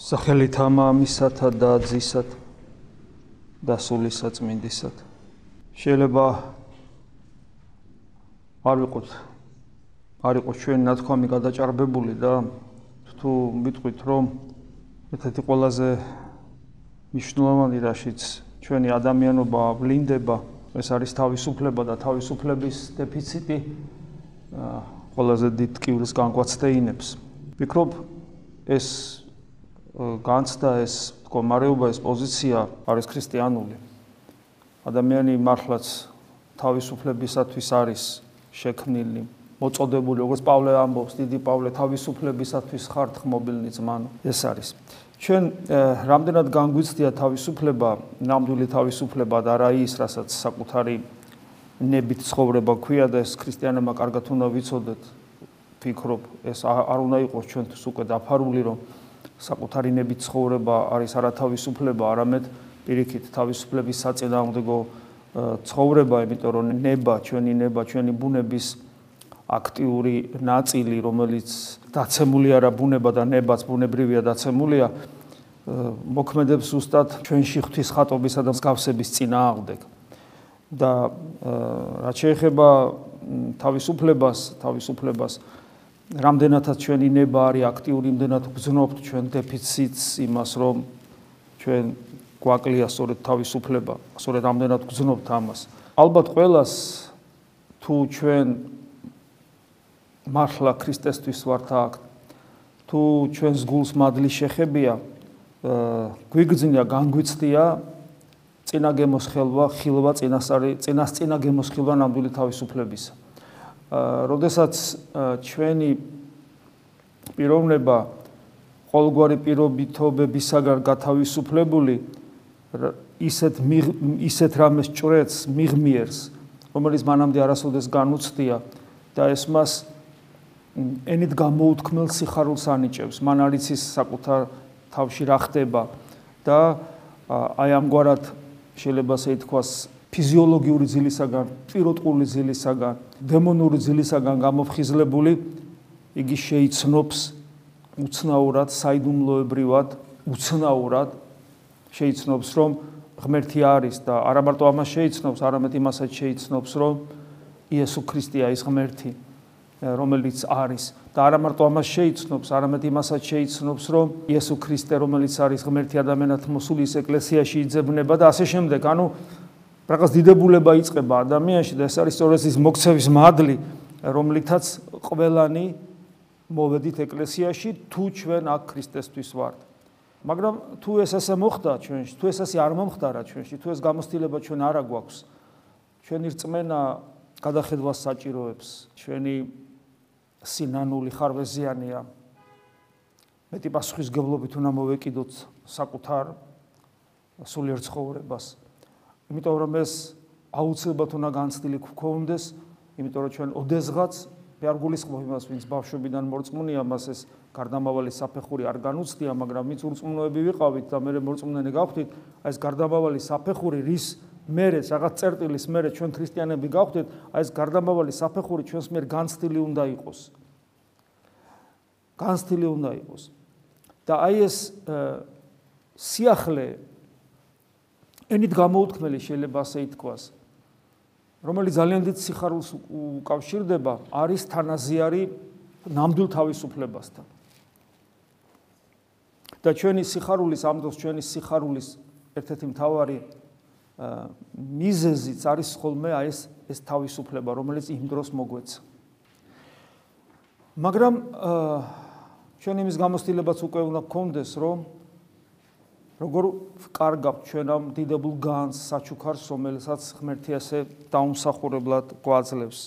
სახელით ამამისათა და ძისათ და სულისა წმინდისათ. შეიძლება არ ვიყოთ არ იყოს ჩვენი ნათქვამი გადაჭარბებული და თუ მიტყვით რომ ერთ-ერთი ყველაზე მნიშვნელოვანი რაშიც ჩვენი ადამიანობა ვლინდება ეს არის თავისუფლება და თავისუფლების დეფიციტი ყველაზე დიდ კიბრის განკვაცდეინებს. ვფიქრობ ეს განცდა ეს მდგომარეობა ეს პოზიცია არის ქრისტიანული. ადამიანი მართლაც თავისუფლებისათვის არის შექმნილი, მოწოდებული, როგორც პავლე ამბობს, დიდი პავლე თავისუფლებისათვის ხართ ხმობილნი ძმანო. ეს არის. ჩვენ რამდენად განგვიცდია თავისუფლება, ნამდვილი თავისუფლება და რა ის, რასაც საკუთარი ნებით ცხოვრება ქვია და ეს ქრისტიანებმა კარგად უნდა ვიცოდეთ. ფიქრობ, ეს არ უნდა იყოს ჩვენთვის უკვე დაფარული, რომ საკუთარი ნებით ცხოვრება არის არათავისუფლება, არამედ პირიქით თავისუფლების საწინააღმდეგო ცხოვრება, იმიტომ რომ ნება, ჩვენი ნება, ჩვენი ბუნების აქტიური ნაწილი, რომელიც დაცემული არა ბუნება და ნებაც ბუნებრივია დაცემულია, მოქმედებს უსტად ჩვენში ღვთის ხატობისა და მსგავსების წინააღმდეგ. და რაც შეეხება თავისუფლებას, თავისუფლებას რამდენადაც ჩვენი ნება არის აქტიური, იმდენად გძნობთ ჩვენ დეფიციტს იმას, რომ ჩვენ გვაკლია სწორედ თავისუფლება, სწორედ რამდენად გძნობთ ამას. ალბათ ყოველას თუ ჩვენ მართლა ქრისტესთვის ვართ აქ, თუ ჩვენს გულს მადლი შეხებია, გვიგძნია, განგვიცდია წინა გემოსხელვა, ხილვა წინასარი, წინასწინა გემოსხილვა ნამდვილი თავისუფლებისა. როდესაც ჩვენი პიროვნება ყოველგვარი პირობითობებისაგან გათავისუფლებული ისეთ ისეთ რამეს ჭრეთს მიღმიერს რომელიც მანამდე არასოდეს განუცდია და ეს მას ენით გამოუთქმელ სიხარულს ანიჭებს. მან არ იცის საკუთარ თავში რა ხდება და აი ამგვარად შეიძლება ასე ითქვას ფიზიოლოგიური ძილისაგან, პიროტყული ძილისაგან, დემონური ძილისაგან გამოფხიზლებული, იგი შეიცნობს უცნაურად, საიდუმლოებრივად, უცნაურად შეიცნობს, რომ ღმერთი არის და არა მარტო ამას შეიცნობს, არამედ იმასაც შეიცნობს, რომ იესო ქრისტეა ის ღმერთი, რომელიც არის და არა მარტო ამას შეიცნობს, არამედ იმასაც შეიცნობს, რომ იესო ქრისტე, რომელიც არის ღმერთი ადამიანად მოსული ის ეკლესიაში იძებნება და ასე შემდეგ. ანუ რაღაც დიდებულება იწება ადამიანში და ეს არის სწორედ ის მოქცევის მადლი, რომლითაც ყველანი მოვედით ეკლესიაში თუ ჩვენ აქ ქრისტესთვის ვართ. მაგრამ თუ ეს ასე მოხდა ჩვენში, თუ ეს ასე არ მომხდარა ჩვენში, თუ ეს გამოცდილება ჩვენ არ აგვაქვს, ჩვენი რწმენა გადახედვას საჭიროებს, ჩვენი სინანული ხარვეზიანია. მეტი პასუხისგებლობით უნდა მოვეკიდოთ საკუთარ სულიერ ცხოვრებას. იმიტომ რომ ეს აუცილებლად უნდა განცდილი გქონდეს, იმიტომ რომ ჩვენ ოდესღაც არ გულისხმობ იმას, ვინც ბავშვობიდან მორწმუნეა, მას ეს გარდამავალი საფეხური არ განუცდია, მაგრამ ვინც ურწმუნოები ვიყავით და მე მორწმუნენი გავხდით, აი ეს გარდამავალი საფეხური რის მერე რაღაც წერტილის მერე ჩვენ ქრისტიანები გავხდით, აი ეს გარდამავალი საფეხური ჩვენს მიერ განცდილი უნდა იყოს. განცდილი უნდა იყოს. და აი ეს სიახლე ენით გამოუთქმელი შეიძლება ასე ითქვას, რომელიც ძალიან დიდ სიხარულს უკავშირდება, არის თანაზიარი ნამდვილ თავისუფლებასთან. და ჩვენი სიხარულის ამ დროს ჩვენი სიხარულის ერთ-ერთი მთავარი მიზეზიც არის ხოლმე აი ეს ეს თავისუფლება, რომელიც იმ დროს მოგვეცა. მაგრამ ჩვენ იმის გამოცდილებაც უკვე უნდა გქონდეს, რომ როგორ კარგავთ ჩვენ ამ დიდებულ განს საჩუქარს, რომელსაც ღმერთი ასე დაუმსახურებლად გვაძლევს.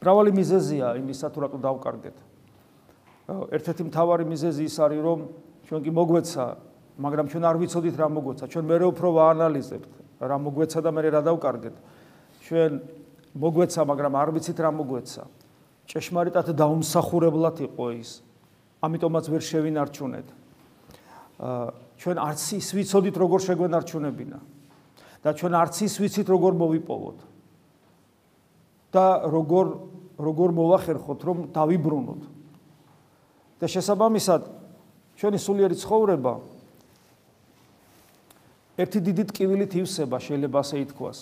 მრავალი მიზეზია იმისა თუ რატო დავკარგეთ. ერთ-ერთი მთავარი მიზეზი ის არის, რომ ჩვენ კი მოგვეცა, მაგრამ ჩვენ არ ვიცოდით რა მოგვეცა. ჩვენ მეორე უფრო ვაანალიზებთ, რა მოგვეცა და მე რა დავკარგეთ. ჩვენ მოგვეცა, მაგრამ არ ვიცით რა მოგვეცა. ჭეშმარიტად დაუმსახურებლად იყო ის. ამიტომაც ვერ შევინარჩუნეთ. ჩვენ არც ის ვიცოდით როგორ შეგვენარჩუნებინა. და ჩვენ არც ის ვიცით როგორ მოვიპოვოთ. და როგორ როგორ მოვახერხოთ რომ დავიბრუნოთ. და შესაბამისად ჩვენი სულიერი ცხოვრება ერთი დიდი ტკივილით ივსება, შეიძლება ასე ითქვას.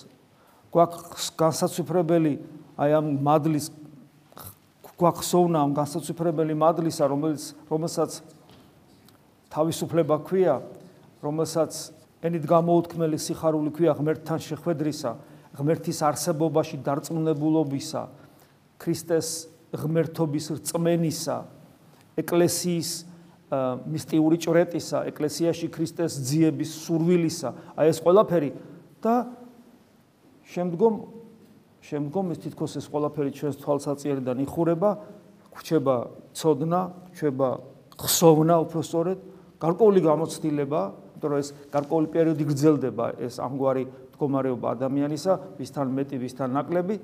გვაქვს განსაცვიფრებელი აი ამ მადლის გვახსოვნა ამ განსაცვიფრებელი მადლისა, რომელიც რომელსაც თავისუფლება ქვია, რომელსაც ენით გამოუთქმელი სიხარული ქვია ღმერთთან შეხვედრისა, ღმერთის არსებობაში დარწმუნებულობისა, ქრისტეს ღმერთობის რწმენისა, ეკლესიის მისტიური ჭრეტისა, ეკლესიაში ქრისტეს ძიების სურვილისა, აი ეს ყველაფერი და შემდგომ შემდგომ ეს თითქოს ეს ყველაფერი ჩვენს თვალსაჩინარიდან იხურება, გვჩება ცოდნა, გვჩება ხსოვნა უფრო სწორედ, გარკვეული გამოცდილება, იმიტომ რომ ეს გარკვეული პერიოდი გრძელდება ეს ამგვარი მდგომარეობა ადამიანისა, ვისთან მეტი, ვისთან ნაკლები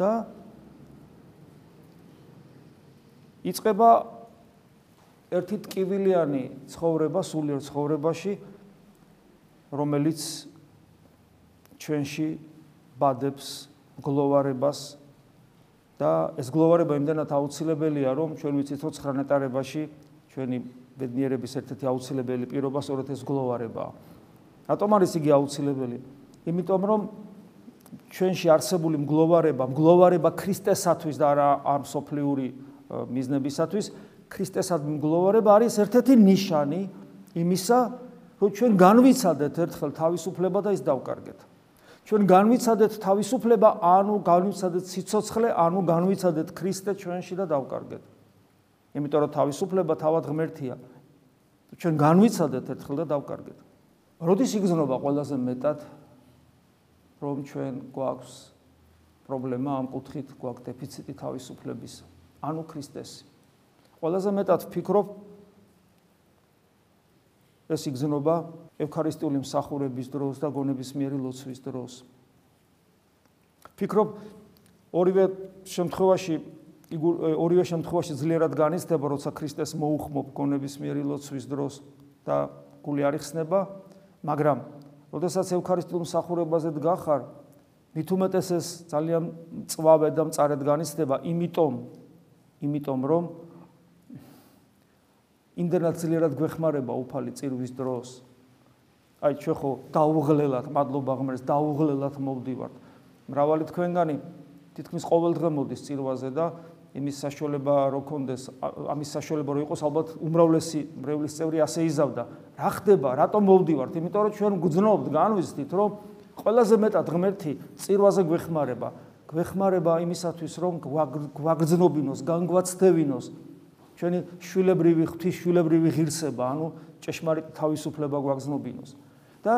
და იწება ერთი ტკივილიანი ცხოვრება სულიერ ცხოვრებაში რომელიც ჩვენში ბადებს გლოვარებას და ეს გლოვარება იმდენად აუცილებელია რომ ჩვენ ვიცით რომ ცხრანეტარებაში ჩვენი ბედნიერების ერთ-ერთი აუცილებელი პირობა სწორედ ეს გლოვარებაა. რატომ არის იგი აუცილებელი? იმიტომ რომ ჩვენში არსებული მგლოვარება, მგლოვარება ქრისტესათვის და არა ამ სოფლიური მიზნებისათვის ქრისტესად მგლოვარება არის ერთ-ერთი ნიშანი იმისა, რომ ჩვენ განვიცადეთ ერთხელ თავისუფლება და ის დავკარგეთ. ჩვენ განვიცადეთ თავისუფლება, ანუ განვიცადეთ სიцоცხლე, ანუ განვიცადეთ ქრისტე ჩვენში და დავკარგეთ. იმიტომ რომ თავისუფლება თავად ღმერთია. ჩვენ განვიცადეთ ერთხელ და დავკარგეთ. როდის იგზნობა ყველაზე მეტად რომ ჩვენ გვაქვს პრობლემა ამ კუთხით, გვაქვს დეფიციტი თავისუფლების. ანუ ქრისტესი. ყველაზე მეტად ვფიქრობ ეს იგზნობა ევქარისტიული მსახურების დროს და გონებისმიერი ლოცვის დროს. ფიქრობ ორივე შემთხვევაში ორივე შემთხვევაში ძლიერად განიცდება, როცა ქრისტეს მოუხმობ გონებისმიერი ლოცვის დროს და გული არ იხსნება, მაგრამ როდესაც ევქარისტიულ მსახურებაზე დგახარ, მით უმეტეს ეს ძალიან წვავე და მწარედ განიცდება, იმიტომ იმიტომ რომ იმდენად ძლიერად გვეხმარება უფალი წირვის დროს. აი ჩვენ ხო დაუღლელად, მადლობა ღმერთს, დაუღლელად მოვდივართ. მრავალი თქვენგანი თითქმის ყოველდღე მოდის წირვაზე და იმის საშუალება რო კონდეს, ამის საშუალება რო იყოს, ალბათ უმრავლესი მრევლის წევრი ასე იზავდა. რა ხდება? რატომ მოვდივართ? იმიტომ რომ ჩვენ გძნობთ, განვიცდით, რომ ყველაზე მეტად ღმერთი წირვაზე გვეხმარება. გვეხმარება იმისათვის, რომ გვაგრძნობინოს, განგვაცდევინოს ჩვენი შვილებრივი ღვთის შვილებრივი ღირსება, ანუ ჭეშმარიტ თავისუფლება გვაგრძნობინოს. და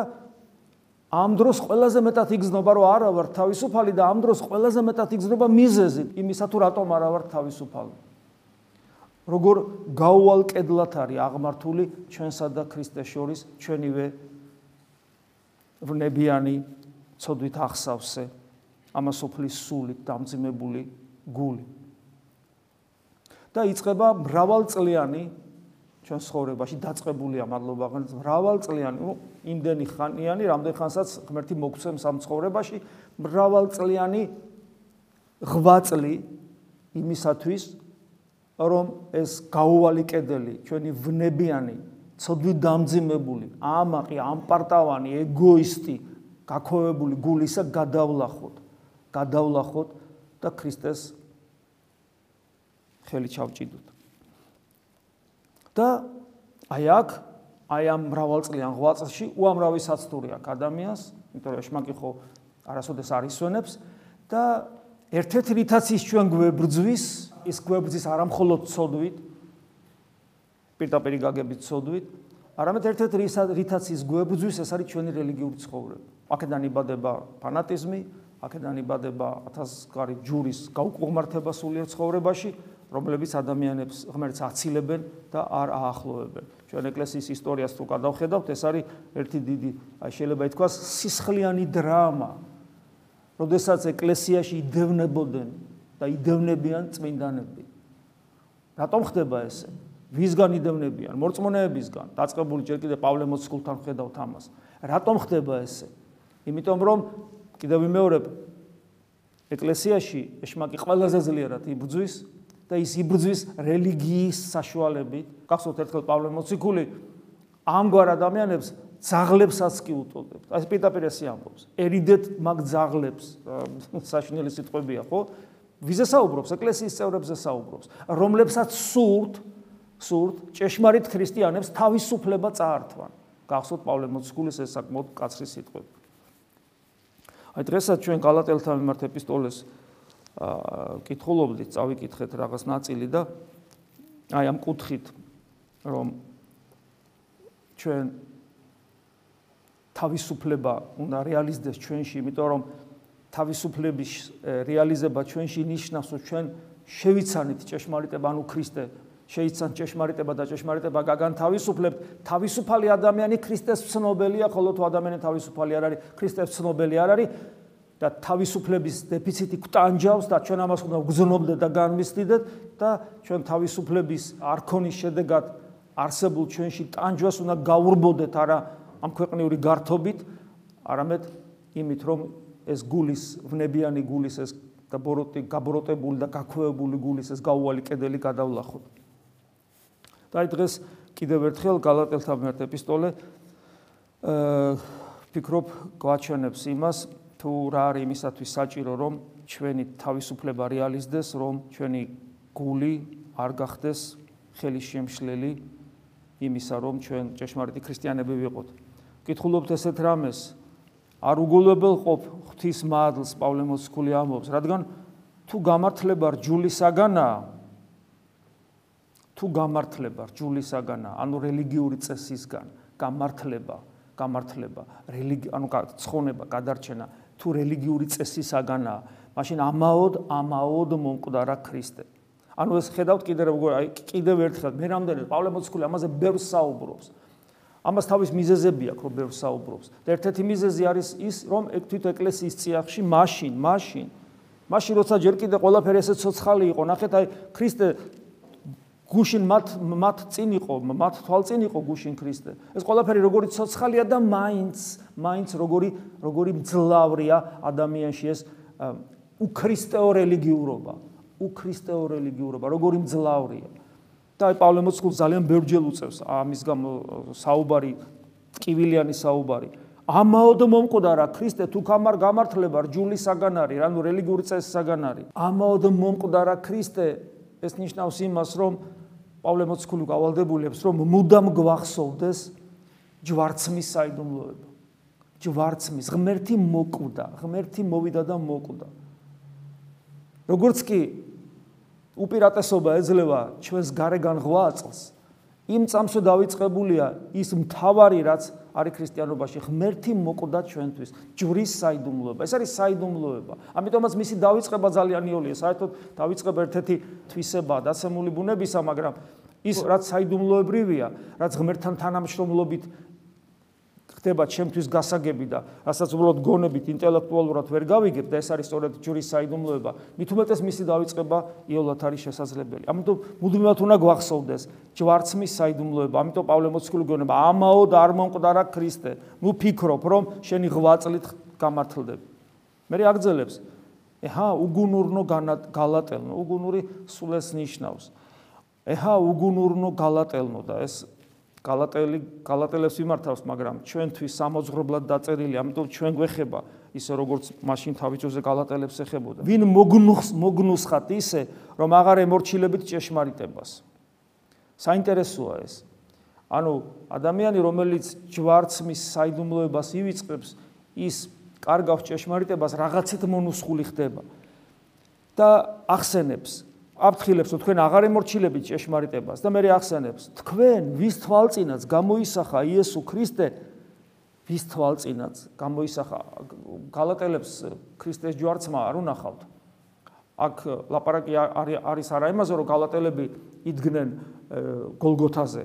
ამ დროს ყველაზე მეტად იგზნობა, რომ არა ვარ თავისუფალი და ამ დროს ყველაზე მეტად იგზნობა მიზეზი იმისა თუ რატომ არა ვარ თავისუფალი. როგორ გაუვალ კედლად არის აღმართული ჩვენსა და ქრისტეს შორის ჩვენივე ვნებიანი ცოდვით ახსავსე ამასოფლის სული დამძიმებული გული და იწება მრავალწლიანი ჩვენ ცხოვრებაში დაწყებულია მადლობა ღმერთს მრავალწლიანი იმდენი ხანიანი რამდენ ხანსაც ღმერთი მოგცემს ამ ცხოვრებაში მრავალწლიანი ღვაწლი იმისათვის რომ ეს გაუვალი კედელი ჩვენი ვნებიანი ცოდვი დამძიმებული ამაყი ამპარტავანი ეგოისტი გაქოვებული გულისა გადავლახოთ გადავლახოთ და ქრისტეს ხელი ჩავჭიდოთ. და აი აქ აი ამ მრავალწლიან ღვაწლში უამრავი საცდური აქვს ადამიანს, იმიტომ რომ შმაკი ხო არასოდეს არ ისვენებს და ერთ-ერთი რითაც ის ჩვენ გვებრძვის, ის გვებრძვის არამხოლოდ ცოდვით, პირდაპირ გაგებით ცოდვით, არამედ ერთ-ერთი რითაც ის გვებრძვის, ეს არის ჩვენი რელიგიური ცხოვრება. აქედან იბადება ფანატიზმი, აქედან იბადება ათასგარი ჯურის გაუკუღმართება სულიერ ცხოვრებაში, რომლებიც ადამიანებს ღმერთს აცილებენ და არ აახლოვებენ. ჩვენ ეკლესიის ისტორიას თუ გადავხედავთ, ეს არის ერთი დიდი, აი შეიძლება ითქვას, სისხლიანი დრამა. როდესაც ეკლესიაში იდევნებოდნენ და იდევნებიან წმინდანები. რატომ ხდება ესე? ვისგან იდევნებიან? მორწმუნეებისგან. დაწყებული ჯერ კიდე პავლე მოციქულთან ხედავთ ამას. რატომ ხდება ესე? იმიტომ რომ კიდევ ვიმეორებ ეკლესიაში ეშმაკი ყველაზე ძლიერად იბძვის და ის იბრძვის რელიგიის საშუალებით. გახსოვთ ერთხელ პავლე მოციქული ამგვარ ადამიანებს ზაღლებსაც კი უტოლდებთ. აი პირდაპირ ესე ამბობს. ერიდეთ მაგ ზაღლებს საშინელი სიტყვებია, ხო? ვიზე საუბრობს? ეკლესიის წევრებზე საუბრობს, რომლებსაც სურთ სურთ ჭეშმარიტ ქრისტიანებს თავისუფლება წაართვან. გახსოვთ პავლე მოციქულის ეს საკმაოდ კაცრი სიტყვები. აი დღესაც ჩვენ გალატელთან მიმართ ეპისტოლეს კითხულობდით, წავიკითხეთ რაღაც ნაწილი და აი ამ კუთხით რომ ჩვენ თავისუფლება უნდა რეალიზდეს ჩვენში, იმიტომ რომ თავისუფლების რეალიზება ჩვენში ნიშნავს, რომ ჩვენ შევიცანით ჭეშმარიტება, ანუ ქრისტე შეიცან ჭეშმარიტება და ჭეშმარიტება გაგან თავისუფლებთ, თავისუფალი ადამიანი ქრისტეს ცნობელია, ხოლო თუ ადამიანი თავისუფალი არ არის, ქრისტეს ცნობელი არ არის და თავისუფლების დეფიციტი გვტანჯავს და ჩვენ ამას უნდა ვგზნობდეთ და განმისდიდეთ და ჩვენ თავისუფლების არქონის შედეგად არსებულ ჩვენში ტანჯვას უნდა გაურბოდეთ არა ამ ქვეყნიური გართობით, არამედ იმით, რომ ეს გულის, ვნებიანი გულის ეს გაბოროტი, გაბოროტებული და გაქვეებული გულის ეს გაუვალი კედელი გადავლახოთ. და დღეს კიდევ ერთხელ გალატელთა მიმართ ეპისტოლე აა ფიქრობ გვაჩვენებს იმას, თუ რა არის იმისათვის საჭირო, რომ ჩვენი თავისუფლება რეალიზდეს, რომ ჩვენი გული არ გახდეს ხელის შემშლელი იმისა, რომ ჩვენ ჭეშმარიტი ქრისტიანები ვიყოთ. კითხულობთ ესეთ რამეს, არ უგულებელ ყოფ ღვთის მადლს პავლე მოციქული ამბობს, რადგან თუ გამართლება რჯულისაგანაა, თუ გამართლება რჯულისაგანაა, ანუ რელიგიური წესისგან, გამართლება, გამართლება, რელიგი, ანუ ცხონება, გადარჩენა თუ რელიგიური წესისაგანაა, მაშინ ამაოდ, ამაოდ მომკვდარა ქრისტე. ანუ ეს ხედავთ კიდევ როგორ აი კიდევ ერთხელ მე რამდენი პავლე მოციქული ამაზე ბევრს საუბრობს. ამას თავის მიზეზები აქვს, რომ ბევრს საუბრობს. და ერთ-ერთი მიზეზი არის ის, რომ თვით ეკლესიის წიაღში მაშინ, მაშინ მაშინ როცა ჯერ კიდე ყველაფერი ესე ცოცხალი იყო, ნახეთ აი ქრისტე გუშინ მათ მათ წინ იყო, მათ თვალ წინ იყო გუშინ ქრისტე. ეს ყველაფერი როგორი ცოცხალია და მაინც, მაინც როგორი როგორი მძლავრია ადამიანში ეს უქრისტეო რელიგიურობა, უქრისტეო რელიგიურობა, როგორი მძლავრია. და აი პავლე მოციქული ძალიან ბევრჯერ უწევს ამის გამო საუბარი ტკივილიანი საუბარი. ამაოდ მომკვდარა ქრისტე თუ გამარ გამართლება რჯულისაგან არის, ანუ რელიგიური წესისაგან არის. ამაოდ მომკვდარა ქრისტე ეს ნიშნავს იმას, რომ პავლე მოციქული გავალდებულებს, რომ მუდამ გვახსოვდეს ჯვარცმის საიდუმლოება. ჯვარცმის ღმერთი მოკვდა, ღმერთი მოვიდა და მოკვდა. როგორც კი უპირატესობა ეძლევა ჩვენს გარეგან ღვაწლს, იმ წამსვე დაიწყებულია ის მთავარი რაც არის ქრისტიანობაში ღმერთი მოკვდა ჩვენთვის ჯვრის საიდუმლოება. ეს არის საიდუმლოება. ამიტომაც მისი დაიწყება ძალიან იოლია. საერთოდ დაიწყება ერთ-ერთი თვისება დაცემული ბუნებისა მაგრამ ის რაც საიდუმლოებრივია რაც ღმერთთან თანამშრომლობით ხდება ჩემთვის გასაგები და რასაც უბრალოდ გონებით ინტელექტუალურად ვერ გავიგებ და ეს არის სწორედ ჯურის საიდუმლოება. მით უმეტეს მისი დაიწყება იოლათ არის შესაძლებელი. ამიტომ მუდმივად უნდა გვახსოვდეს ჯვარცმის საიდუმლოება. ამიტომ პავლე მოციქული გონება ამაოდ არ მომკვდარა ქრისტე. ნუ ფიქრობ რომ შენი ღვაწლით გამართლდები. მე აგძელებს ეჰა უგუნურნო გალატელნო უგუნური სულ ეს ნიშნავს. ეჰა უგუნურნო გალატელნო და ეს გალატელი გალატელებს იმართავს, მაგრამ ჩვენთვის სამოძღრებლად დაწერილი, ამიტომ ჩვენ გვეხება ისე როგორც მაშინ თავიწოზე გალატელებს ეხებოდა. ვინ მოგნუხს მოგნუსხათ ისე, რომ აღარ ემორჩილებით ჭეშმარიტებას. საინტერესოა ეს. ანუ ადამიანი, რომელიც ჯვარცმის საიდუმლოებას ივიწყებს, ის კარგავს ჭეშმარიტებას, რაღაცით მონუსხული ხდება. და ახსენებს აფრთხილებს თქვენ აღარ ემორჩილებით ჭეშმარიტებას და მე ახსენებს თქვენ ვის თვალწინაც გამოისახა იესო ქრისტე? ვის თვალწინაც გამოისახა? გალატელებს ქრისტეს ჯვარცმა არ უნახავთ? აქ ლაპარაკი არის არა იმაზე რომ გალატელები იდგნენ გოლგოთაზე.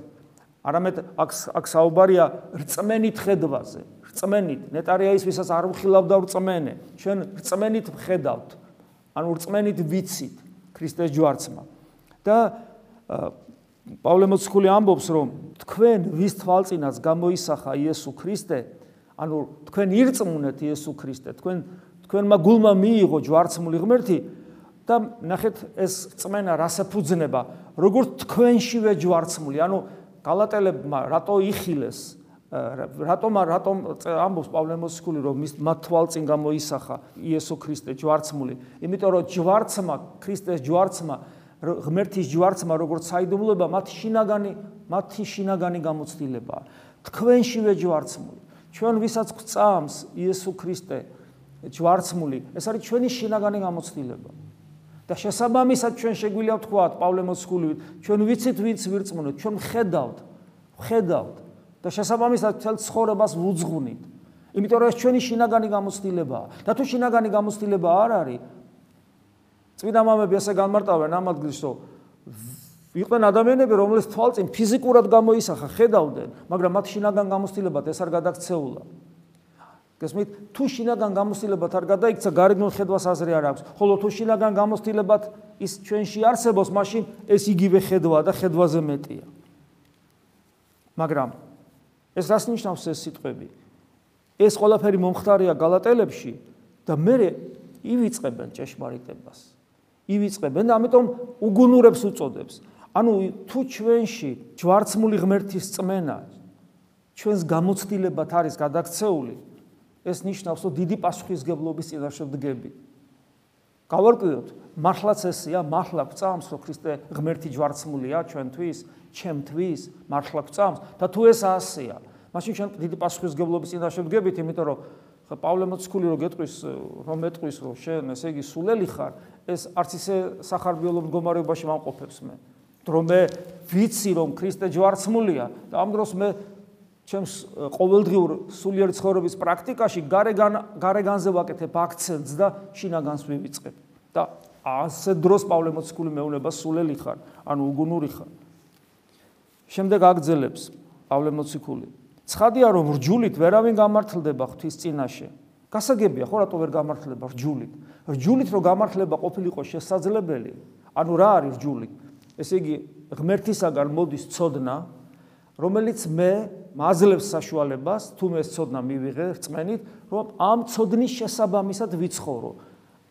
არამედ აქ აქ საუბარია რწმენით ხედვაზე. რწმენით. ნეტარია ის ვისაც არ მხილავდა რწმენე. ჩვენ რწმენით ხედავთ. ანუ რწმენით ვიცით ქრისტეს ჯვარცმა. და პავლე მოციქული ამბობს, რომ თქვენ ვის თვალწინაც გამოისახა იესო ქრისტე, ანუ თქვენ ირწმუნეთ იესო ქრისტე, თქვენ თქვენმა გულმა მიიღო ჯვარცმული ღმერთი, და ნახეთ ეს წმენა რას ეფუძნება, როგორც თქვენშივე ჯვარცმული, ანუ გალატელებმა რატო იხილეს რატომ რატომ ამბობს პავლე მოსკული რომ მათ თვალწინ გამოისახა იესო ქრისტე ჯვარცმული? იმიტომ რომ ჯვარცმა ქრისტეს ჯვარცმა ღმერთის ჯვარცმა როგორც საიდუმლოება მათ შინაგანი მათი შინაგანი გამოცდილება თქვენშივე ჯვარცმული. ჩვენ ვისაც გვწამს იესო ქრისტე ჯვარცმული ეს არის ჩვენი შინაგანი გამოცდილება. და შესაბამისად ჩვენ შეგვიძლია ვთქვათ პავლე მოსკული ჩვენ ვიცით ვინც ვირწმუნოთ ჩვენ ხედავთ ხედავთ და შესაბამისად თელ ცხოვრებას ვუძღვნით. იმიტომ რომ ეს ჩვენი შინაგანი გამოცდილებაა. და თუ შინაგანი გამოცდილება არ არის, წმინდა მამები ასე განმარტავენ ამ ადგილს, რომ იყვნენ ადამიანები, რომლებიც თვალწინ ფიზიკურად გამოისახა, ხედავდნენ, მაგრამ მათ შინაგან გამოცდილებად ეს არ გადაქცეულა. გესმით, თუ შინაგან გამოცდილებად არ გადაიქცა, გარეგნულ ხედვას აზრი არ აქვს. ხოლო თუ შინაგან გამოცდილებად ის ჩვენში არსებობს, მაშინ ეს იგივე ხედვა და ხედვაზე მეტია. მაგრამ ეს რას ნიშნავს ეს სიტყვები? ეს ყველაფერი მომხდარია გალატელებში და მე ივიწყებენ ჭეშმარიტებას. ივიწყებენ და ამიტომ უგუნურებს უწოდებს. ანუ თუ ჩვენში ჯვარცმული ღმერთის წმენა ჩვენს გამოცდილებად არის გადაქცეული, ეს ნიშნავს, რომ დიდი პასუხისგებლობის წინაშე ვდგები. გავარკვიოთ, მართლაც ესია, მართლა გვწამს, რომ ქრისტე ღმერთი ჯვარცმულია ჩვენთვის, ჩემთვის, მართლა გვწამს და თუ ეს ასეა, მაშინ ჩვენ დიდი პასუხისგებლობის წინაშე ვდგებით, იმიტომ რომ პავლე მოციქული რო გეტყვის, რომ მეტყვის, რომ შენ ესე იგი სულელი ხარ, ეს არც ისე სახარბიელო მდგომარეობაში მომყოფებს მე. რომ მე ვიცი, რომ ქრისტე ჯვარცმულია და ამ დროს მე ჩემს ყოველდღიურ სულიერ ცხოვრების პრაქტიკაში გარეგან გარეგანზე ვაკეთებ აქცენტს და შინაგანს მივიწყებ. და ასე დროს პავლე მოციქული მეუნება სულელი ხარ, ანუ უგუნური ხარ. შემდეგ აგძელებს პავლე მოციქული. ცხადია რომ რჯულით ვერავინ გამართლდება ღვთის წინაშე. გასაგებია ხო რატო ვერ გამართლდება რჯულით? რჯულით რო გამართლება ყოფილიყო შესაძლებელი, ანუ რა არის რჯული? ესე იგი ღმერთისაგან მოდის ცოდნა, რომელიც მე მაძლევს საშუალებას თუ მე ცოდნა მივიღე რწმენით, რომ ამ ცოდნის შესაბამისად ვიცხოვრო.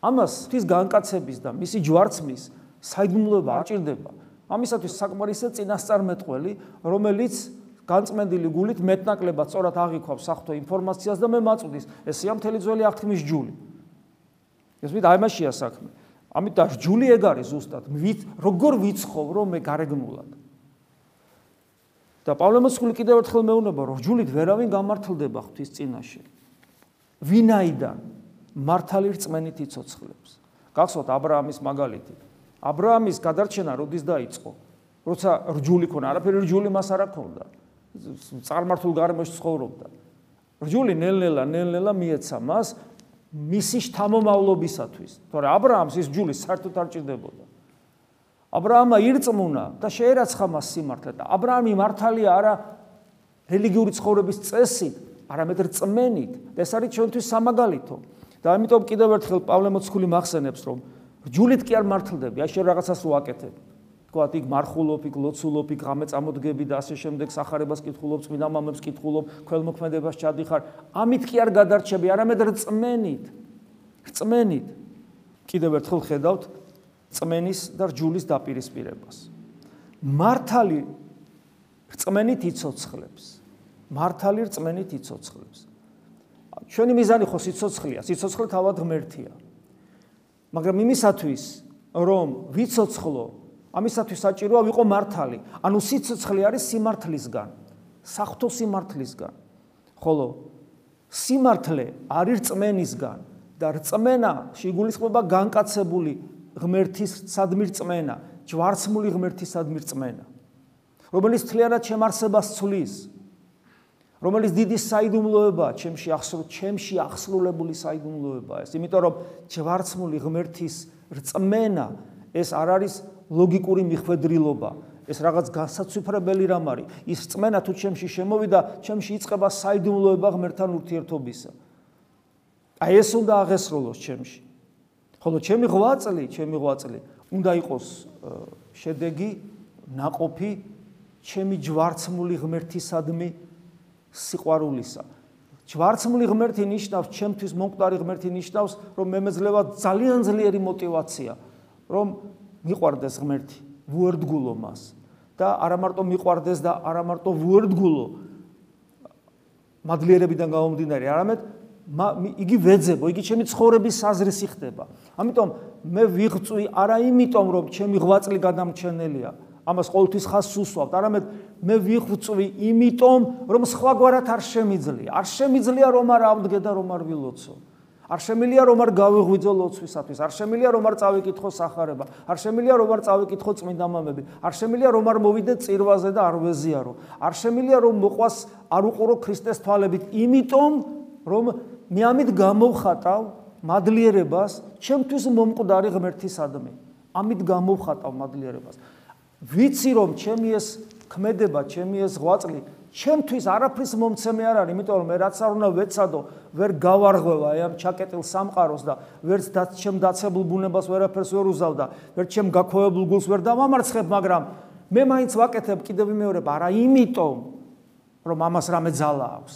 ამას ღვთის განკაცების და მისი ჯვარცმის საიდუმლოება არ ჭირდება. ამისათვის საკმარისია წინასწარმეტყველი, რომელიც განწმენდილი გულით მეტნაკლებად სწორად აღიქვავს საფრთხო ინფორმაციას და მე მაწვდის ესეა მთელი ძველი აღთქმის ჯული. ეს ვით აი მასია საქმე. ამით და ჯული ეგ არის ზუსტად ვით როგორ ვიცხოვრო მე გარეგნულად და პავლემოსკული კიდევ ერთხელ მეუბნება რომ ჯულით ვერავინ გამართლდება ღვთის წინაშე. ვინაიდან მართალი რწმენით იცოცხლებს. გახსოვთ აბრაამის მაგალითი. აბრაამის გადარჩენა როდის დაიწყო? როცა რჯული ქონა, არაფერი რჯული მას არ აქონდა. წარმართულ გარემოში ცხოვრობდა. რჯული ნელ-ნელა, ნელ-ნელა მიეცა მას მისი შთამომავლობისათვის. თორე აბრაამს ის ჯული საერთოდ არ ჭირდებოდა. აბრაამა ირწმუნა და შეერაცხა მას სიმართლე და აბრაამი მართალი არა რელიგიური ცხოვრების წესით, არამედ რწმენით. და ეს არის ჩვენთვის სამაგალითო. და ამიტომ კიდევ ერთხელ პავლე მოციქული მახსენებს, რომ რჯულით კი არ მართლდები, აი შენ რაღაცას რო აკეთებ. თქვა იქ მარხულობ, იქ ლოცულობ, იქ ღამე წამოდგები და ასე შემდეგ სახარებას კითხულობ, წმინდა მამებს კითხულობ, ქველმოქმედებას ჩადიხარ. ამით კი არ გადარჩები, არამედ რწმენით. რწმენით. კიდევ ერთხელ ხედავთ წმენის და რჯულის დაპირისპირებას. მართალი რწმენით იცოცხლებს. მართალი რწმენით იცოცხლებს. ჩვენი მიზანი ხო სიცოცხლეა, სიცოცხლე თავად ღმერთია. მაგრამ იმისათვის რომ ვიცოცხლო ამისათვის საჭიროა ვიყო მართალი. ანუ სიცოცხლე არის სიმართლისგან, საფრთხო სიმართლისგან. ხოლო სიმართლე არის რწმენისგან და რწმენა შეგულისხმება განკაცებული ღმერთის სადმირ რწმენა, ჯვარცმული ღმერთის სადმირ რწმენა. რომელიც თლიანად შემარსებას ცulis. რომელიც დიდი საიდუმლოებაა, ჩემში ახსრულ, ჩემში ახსრულებული საიდუმლოებაა ეს. იმიტომ რომ ჯვარცმული ღმერთის რწმენა ეს არ არის ლოგიკური მიხვედრილობა, ეს რაღაც განსაცვიფრებელი რამ არის. ის რწმენა თუ ჩემში შემოვიდა, ჩემში იწება საიდუმლოება ღმერთთან ურთიერთობისა. აი ეს უნდა აღესრულოს ჩემში. ხოლო ჩემი ღვაწლი, ჩემი ღვაწლი უნდა იყოს შედეგი, ناყოფი ჩემი ჯვარცმული ღმერთისადმი სიყვარულისა. ჯვარცმული ღმერთი ნიშნავს, ჩემთვის მომკვდარი ღმერთი ნიშნავს, რომ მე მეძლევა ძალიან ძლიერი мотиваცია, რომ მიყვარდეს ღმერთი, ვუერდგულო მას და არა მარტო მიყვარდეს და არა მარტო ვუერდგულო მადლიერებიდან გამომდინარე, არამედ იგი ვეძებო, იგი ჩემი ცხოვრების საზრისი ხდება. ამიტომ მე ვიღწვი არა იმიტომ, რომ ჩემი ღვაწლი გადამჩენელია, ამას ყოველთვის ხას უსვავთ, არამედ მე ვიღწვი იმიტომ, რომ სხვაგვარად არ შემიძლია. არ შემიძლია რომ არ ავდგე და რომ არ ვილოცო. არ შემიძლია რომ არ გავიღვიძო ლოცვისათვის, არ შემიძლია რომ არ წავიკითხო სახარება, არ შემიძლია რომ არ წავიკითხო წმინდა მამები, არ შემიძლია რომ არ მოვიდე წირვაზე და არ ვეზიარო, არ შემიძლია რომ მოყვას არ უყურო ქრისტეს თვალებით, იმიტომ რომ მე ამით გამოვხატავ მადლიერებას, ჩემთვის მომკვდარი ღმერთის ადმე. ამით გამოვხატავ მადლიერებას. ვიცი რომ ჩემი ეს ქმედება, ჩემი ეს ღვაწლი ჩემთვის არაფრის მომცემი არ არის, იმიტომ რომ მე რაც არ უნდა ვეცადო, ვერ გავარღვევა აი ამ ჩაკეტილ სამყაროს და ვერც და ჩემ დაცებულ ბუნებას ვერაფერს ვერ უზავდა, ვერ ჩემ გაქვეებულ გულს ვერ დავამარცხებ, მაგრამ მე მაინც ვაკეთებ კიდევ მეორებ, არა იმიტომ რომ ამას რამე ძალა აქვს,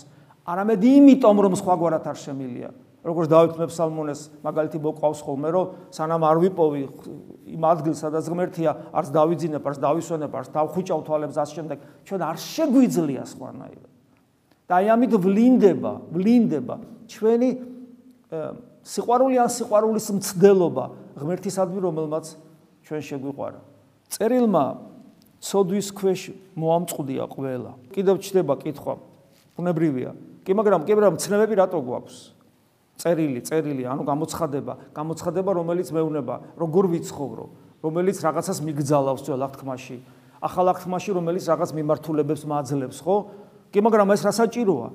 არამედ იმიტომ რომ სხვაგვარად არ შემილია. როგორც დავით მეფსალმონეს მაგალითი მოყავს ხოლმე რომ სანამ არ ვიპოვი იმ ადგილს სადაც ღმერთია არც დავიძინებ არც დავისვენებ არც დავხუჭავ თვალებს ამ შემდეგ ჩვენ არ შეგვიძლია სხვანაირად. და აი ამით ვლინდება ვლინდება ჩვენი სიყვარული ან სიყვარულის მცდელობა ღმერთისადმი რომელმაც ჩვენ შეგვიყვარა წერილმა სოდვის ქვეშ მოამწყდია ყველა. კიდევ ჩდება კითხვა. ბუნებრივია. კი მაგრამ კი მაგრამ ცნებები რატო გვაქვს წერილი, წერილი, ანუ გამოცხადება, გამოცხადება, რომელიც მეუნება, როგორ ვიცხოვრო, რომელიც რაღაცას მიგძალავს ძველ აღთქმაში, ახალ აღთქმაში, რომელიც რაღაც მიმართულებებს მაძლევს, ხო? კი, მაგრამ ეს რასაჭიროა?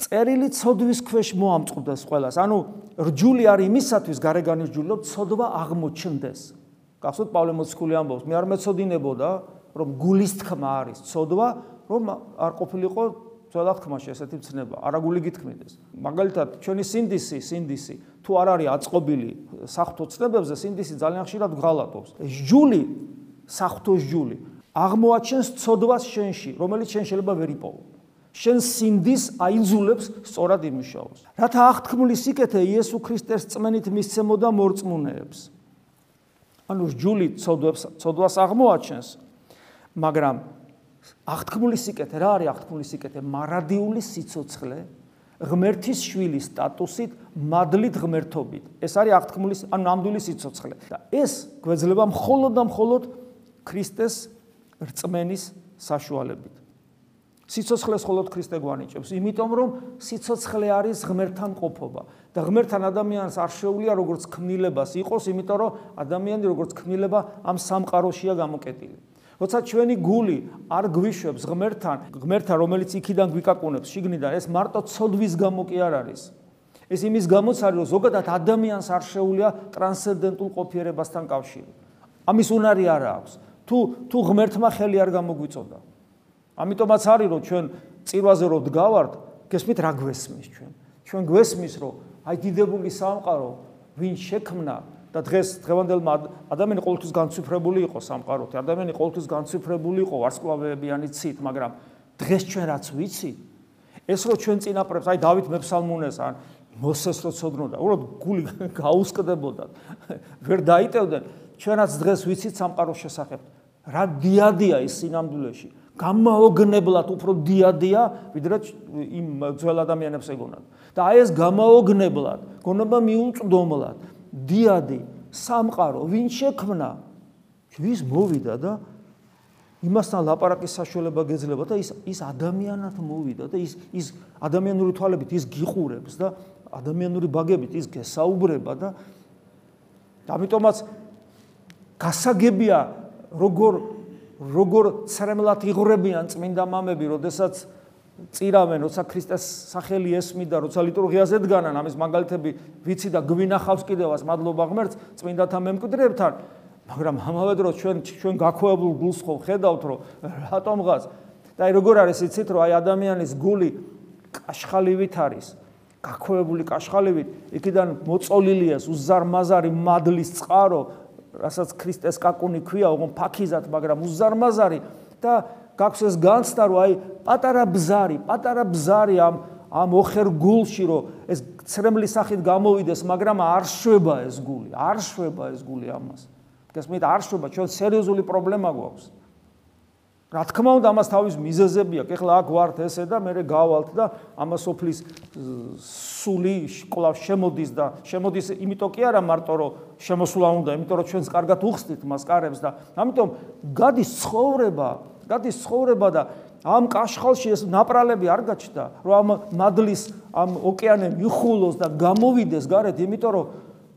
წერილი ცოდვის ქვეშ მოამწყდეს ყველას. ანუ რჯული არის იმისათვის, გარეგანი რჯული, რომ ცოდვა აღმოჩნდეს. გახსოვთ პავლე მოციქული ამბობს, მე არ მეცოდინებოდა, რომ გულის თქმა არის ცოდვა, რომ არ ყოფილიყო ძველ აღთქმაში ესეთი ცნება არაგული გითქმიდეს მაგალითად ჩვენი სინდისი სინდისი თუ არ არის აწყობილი საფრთხო ცნებებზე სინდისი ძალიან ხშირად გღალატობს. ჟული საფრთხო ჟული აღმოაჩენს ცოდვას შენში რომელიც შენ შეიძლება ვერ იპოვო. შენ სინდის აიძულებს სწორად იმუშაოს. რათა აღთქმული სიკეთე იესო ქრისტეს წმენით მისცემოდა მორწმუნეებს. ანუ ჟული ცოდვას ცოდვას აღმოაჩენს მაგრამ აღთქმული სიკეთე რა არის აღთქმული სიკეთე? მარადიული სიცოცხლე ღმერთის შვილის სტატუსით მადლით ღმერთობით. ეს არის აღთქმული ან ნამდვილი სიცოცხლე. და ეს გვეძლება მხოლოდ და მხოლოდ ქრისტეს რწმენის საშუალებით. სიცოცხლეს მხოლოდ ქრისტე გვანიჭებს, იმიტომ რომ სიცოცხლე არის ღმერთთან ყოფობა და ღმერთთან ადამიანს არ შეუძლია როგორც ქმნილებას იყოს, იმიტომ რომ ადამიანი როგორც ქმნილება ამ სამყაროშია გამოკეტილი. როცა ჩვენი გული არ გვიშვებს ღმერთთან, ღმერთთან, რომელიც იქიდან გვიკაკუნებს შიგნიდან, ეს მარტო ცოდვის გამო კი არ არის. ეს იმის გამოც არის, რომ ზოგადად ადამიანს არ შეუძლია ტრანსცენდენტულ ყოფიერებასთან კავშირი. ამის უნარი არ აქვს. თუ თუ ღმერთმა ხელი არ გამოგვიწოდა. ამიტომაც არის, რომ ჩვენ წირვაზე რო დგავართ, გესმით რა გვესმის ჩვენ? ჩვენ გვესმის, რომ აი დიდებული სამყარო ვინ შექმნა და დღეს დღევანდელმა ადამიანი ყოველთვის განცვიფრებული იყო სამყაროთი. ადამიანი ყოველთვის განცვიფრებული იყო ვარსკვლავებიანი ცით, მაგრამ დღეს ჩვენ რაც ვიცი, ეს რო ჩვენ წინაპრებს, აი დავით მეფსალმუნეს ან მოსეს რო ცოდნოდა, უბრალოდ გული გაუსკდებოდა. ვერ დაიტევდნენ. ჩვენ რაც დღეს ვიცით სამყაროს შესახებ, რა დიადია ის სინამდვილეში. გამაოგნებლად უფრო დიადია, ვიდრე იმ ძველ ადამიანებს ეგონათ. და აი ეს გამაოგნებლად, გონება მიუწვდომლად, დიადი სამყარო ვინ შექმნა? ვის მოვიდა და იმასთან ლაპარაკის საშუალება გეძლება და ის ის ადამიანად მოვიდა და ის ის ადამიანური თვალებით ის გიყურებს და ადამიანური ბაგებით ის გესაუბრება და ამიტომაც გასაგებია როგორ როგორ ცრემლად იღრებიან წმინდა მამები, როდესაც წირავენ, როცა ქრისტეს სახელი ესმიდა, როცა ლიტურგიაზე დგანან, ამის მაგალითები ვიცი და გვინახავს კიდევაც მადლობა ღმერთს წმინდათა მემკვიდრეებთან, მაგრამ ამავე დროს ჩვენ ჩვენ გაქვეებულ გულს ხო ხედავთ, რომ რატომღაც და აი როგორ არის იცით, რომ აი ადამიანის გული კაშხალივით არის, გაქვეებული კაშხალივით, იქიდან მოწოლილია უზარმაზარი მადლის წყარო, რასაც ქრისტეს კაკუნი ქვია, ოღონ ფაქიზად, მაგრამ უზარმაზარი და გაქვს ეს განცდა რომ აი პატარა ბზარი, პატარა ბზარი ამ ამ ოხერ გულში რომ ეს ცრემლის სახით გამოვიდეს, მაგრამ არ შვება ეს გული, არ შვება ეს გული ამას. გასმით არ შობა ჩვენ სერიოზული პრობლემა გვაქვს რა თქმა უნდა ამას თავის მიზეზები აქვს ეხლა აქ ვართ ესე და მე გავალთ და ამას ოფლის სული კლავ შემოდის და შემოდის იმიტომ კი არა მარტო რომ შემოსულა უნდა იმიტომ რომ ჩვენს კარგად უხსნით მას კარებს და ამიტომ გადის ცხოვრება გადის ცხოვრება და ამ კაშხალში ეს ნაპრალები არ გაჩნდა რომ ამ მადლის ამ ოკეანე მიხულოს და გამოვიდეს გარეთ იმიტომ რომ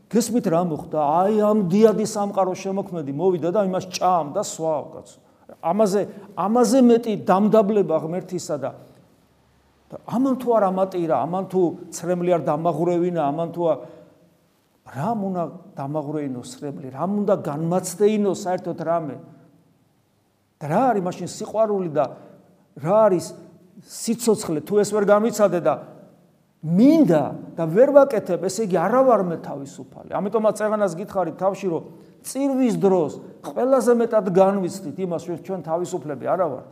გესმით რა მოხდა? აი ამ დიადი სამყარო შემოქმედი მოვიდა და იმას ჭამ და სვავ კაცო. ამაზე ამაზე მეტი დამდაბლება ღმერთისა და ამან თუ არ ამატირა, ამან თუ ცრემლი არ დამაღურევინა, ამან თუ რა უნდა დამაღურეინო ცრემლი, რა უნდა განმაცდეინო საერთოდ რამე. და რა არის მაშინ სიყვარული და რა არის სიцоცხლე თუ ეს ვერ გამიცადე და მინდა და ვერ ვაკეთებ, ესე იგი არა ვარ მე თავისუფალი. ამიტომაც წეღანას გითხარით თავში რომ წირვის დროს ყველაზე მეტად განვიცდით იმას, რომ ჩვენ თავისუფლები არა ვართ.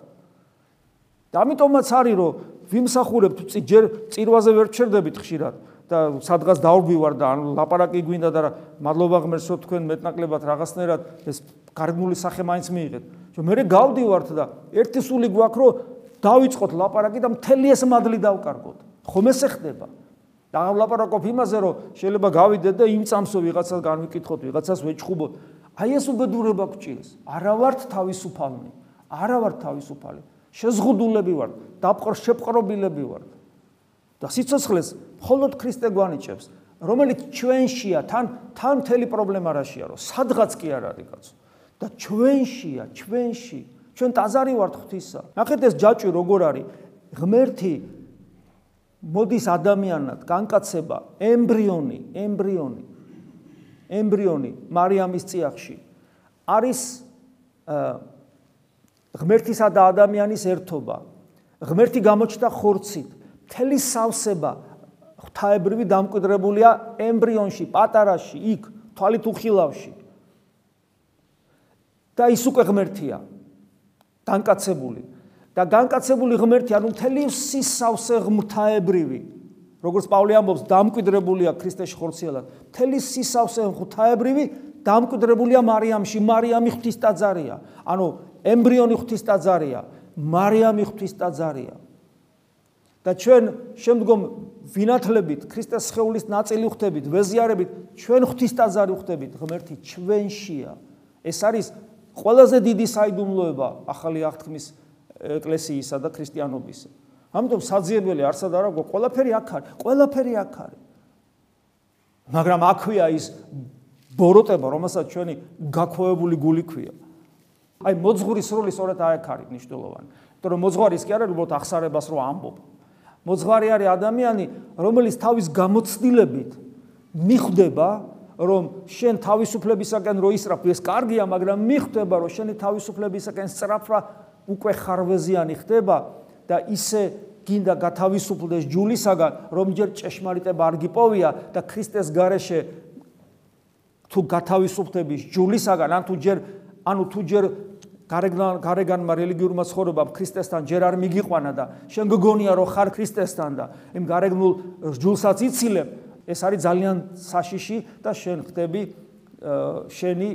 და ამიტომაც არის, რომ ვიმსახურებთ ჯერ წირვაზე ვერ ჩერდებით ხშირად და სადღაც დაურბივარ და ან ლაპარაკი გვინდა და მადლობა ღმერთს, რომ თქვენ მეტნაკლებად რაღაცნაირად ეს გარგმული სახე მაინც მიიღეთ. რომ მე გავდივართ და ერთი სული გვაქვს, რომ დავიწყოთ ლაპარაკი და მთელი ეს მადლი დავკარგოთ. ხომ ესე ხდება? და ვლაპარაკობ იმაზე, რომ შეიძლება გავიდეთ და იმ წამსო ვიღაცას განვიკითხოთ, ვიღაცას ვეჭხუბოთ. აი ეს უბედურება გჭირს. არა ვართ თავისუფალნი. არა ვართ თავისუფალი. შეზღუდულები ვართ, დაპყრ შეპყრობილები ვართ. და სიცოცხლეს მხოლოდ ქრისტე გვანიჭებს, რომელიც ჩვენშია, თან თან მთელი პრობლემა რაშია, რომ სადღაც კი არ არის კაცო. და ჩვენშია, ჩვენში, ჩვენ ტაზარი ვართ ღვთისა. ნახეთ ეს ჯაჭვი როგორ არის? ღმერთი მოდის ადამიანად განკაცება ემბრიონი ემბრიონი ემბრიონი მარიამის წიაღში. არის ღმერთისა და ადამიანის ერთობა. ღმერთი გამოჩნდა ხორცით. მთელი სავსება ღვთაებრივი დამკვიდრებულია ემბრიონში პატარაში იქ თვალით უხილავში და ის უკვე ღმერთია განკაცებული. და განკაცებული ღმერთი ანუ მთელი სისავსე ღმრთაებრივი როგორც პავლე ამბობს დამკვიდრებულია ქრისტეში ხორციელად. მთელი სისავსე ღმრთაებრივი დამკვიდრებულია მარიამში. მარიამი ღვთის ტაძარია. ანუ ემბრიონი ღვთის ტაძარია. მარიამი ღვთის ტაძარია. და ჩვენ შემდგომ ვინათლებით ქრისტეს სხეულის ნაწილი ხვდებით ვეზიარებით ჩვენ ღვთის ტაძარი ხვდებით ღმერთი ჩვენშია. ეს არის ყველაზე დიდი საიდუმლოება ახალი აღთქმის ეკლესიისა და ქრისტიანობისა. ამიტომ საძიებელი არსად არა გო ყველაფერი აქ არის, ყველაფერი აქ არის. მაგრამ აქვეა ის ბოროტება, რომელსაც ჩვენი გაქვეებული გული ქვია. აი მოძღურის როლი სწორედ აქ არის მნიშვნელოვანი. იმიტომ რომ მოძღვარის კი არა უბრალოდ ახსარებას რო ამბობ. მოძღვარი არის ადამიანი, რომელიც თავის გამოცდილებით მიხვდება რომ შენ თავისუფლებისაკენ რო ისრაფ ეს კარგია, მაგრამ მიხვდება რომ შენი თავისუფლებისაკენ სწრაფვა უკვე ხარვეზიანი ხდება და ისე გინდა გათავისუფლდეს ჯულისაგან, რომ ჯერ ჭეშმარიტება არ გიპოვია და ქრისტეს გარეშე თუ გათავისუფლდების ჯულისაგან, ან თუ ჯერ ანუ თუ ჯერ გარეგან გარეგანმა რელიგიურმა ცხოვრებამ ქრისტესთან ჯერ არ მიგიყვანა და შენ გგონია რომ ხარ ქრისტესთან და იმ გარეგნულ ჯულსაც იცილებ, ეს არის ძალიან საშიში და შენ ხდები შენი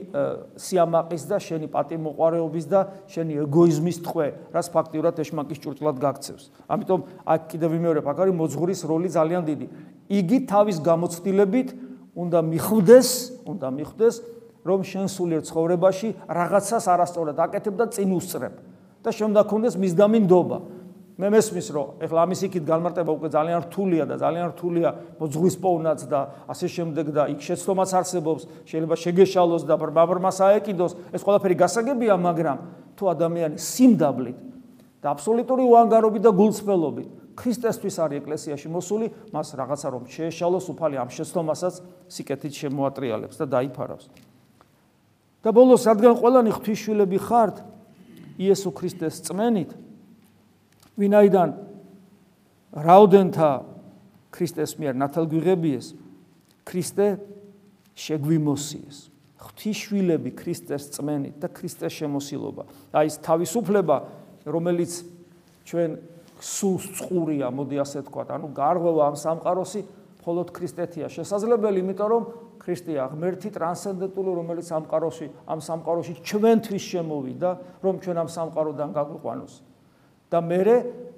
სიამაყის და შენი პატიმოყარეობის და შენი ეგოიზმის თყვე, რაც ფაქტიურად ეშმაკის ჭურჭლად გაქცევს. ამიტომ აქ კიდევ ვიმეორებ, აქ არის მოძღურის როლი ძალიან დიდი. იგი თავის გამოცდილებით უნდა მიხვდეს, უნდა მიხვდეს, რომ შენ სულიერ ცხოვრებაში რაღაცას არასწორად აკეთებ და წინ უსწრებ და შემდა კონდეს მისდამინდობა. მე მესმის რომ ეხლა ამის იქით განმარტება უკვე ძალიან რთულია და ძალიან რთულია მოძღვის პოვნაც და ასე შემდეგ და იქ შეცდომაც არსებობს შეიძლება შეგეშალოს და ბრბაბრმა საეკიდოს. ეს ყველაფერი გასაგებია მაგრამ თუ ადამიანი სიმდაბლით და აბსოლუტური უანგარობით და გულწრფელობით ქრისტესთვის არის ეკლესიაში მოსული მას რაღაცა რომ შეეშალოს უფალი ამ შეცდომასაც სიკეთით შემოატრიალებს და დაიფარავს. და ბოლოს რადგან ყველანი ღვთისშვილები ხართ იესო ქრისტეს წმენით ვინაიდან რაოდენთა ქრისტეს მიერ ნათელგვიღებიეს ქრისტე შეგვიმოსიეს. ღვთისშვილები ქრისტეს წმენით და ქრისტეს შემოსილობა. აი ეს თავისუფლება რომელიც ჩვენ სულს წყურია მოდი ასე თქვა ანუ გარღვევა ამ სამყაროსი მხოლოდ ქრისტეთია. შესაძლებელი იმიტომ რომ ქრისტეა ღმერთი ტრანსცენდენტული რომელიც სამყაროში ამ სამყაროში ჩვენთვის შემოვიდა რომ ჩვენ ამ სამყაროდან გაგვიყვანოს და მე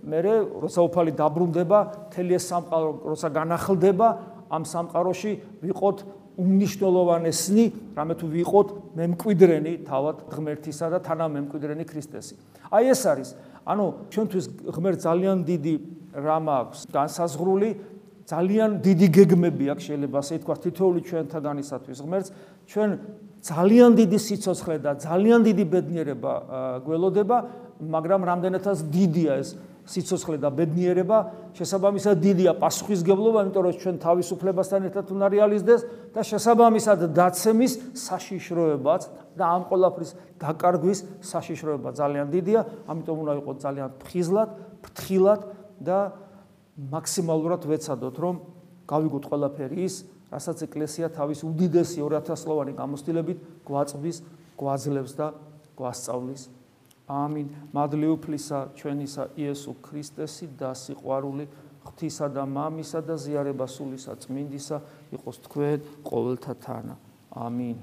მე როცა უფალი დაბრუნდება თელი ეს სამყარო როცა განახლდება ამ სამყაროში ვიყოთ უმნიშვნელოვანესნი რამე თუ ვიყოთ მემკვიდრენი თავად ღმერთისა და თანამემკვიდრენი ქრისტესი. აი ეს არის. ანუ ჩვენთვის ღმერთ ძალიან დიდი რამ აქვს განსაზღვრული ძალიან დიდი გეგმები აქვს შეიძლება ასე თქვა თითოეული ჩვენთაგანისათვის ღმერთს. ჩვენ ძალიან დიდი სიცოცხლე და ძალიან დიდი ბედნიერება გველოდება მაგრამ რამდენადაც დიდია ეს სიცოცხლე და ბედნიერება შესაბამისად დიდია პასუხისგებლობა იმიტომ რომ ჩვენ თავისუფლებასთან ერთად უნდა რეალიზდეს და შესაბამისად დაცემის საშიშროებაც და ამ ყოლაფრის დაკარგვის საშიშროება ძალიან დიდია ამიტომ უნდა იყოს ძალიან ფხიზლად ფრთხილად და მაქსიმალურად ვეცადოთ, რომ გავიგოთ ყველაფერი ის, რასაც ეკლესია თავის უდიდესი 2000-ლოვანი გამოცდილებით გვაწვის, გვაძლევს და გვასწავლის. ამინ. მადლი უფლისა ჩვენისა იესო ქრისტესი და სიყვარული ღვთისა და მამისა და ზიარება სულისა წმინდისა იყოს თქვენ ყოველთა თანა. ამინ.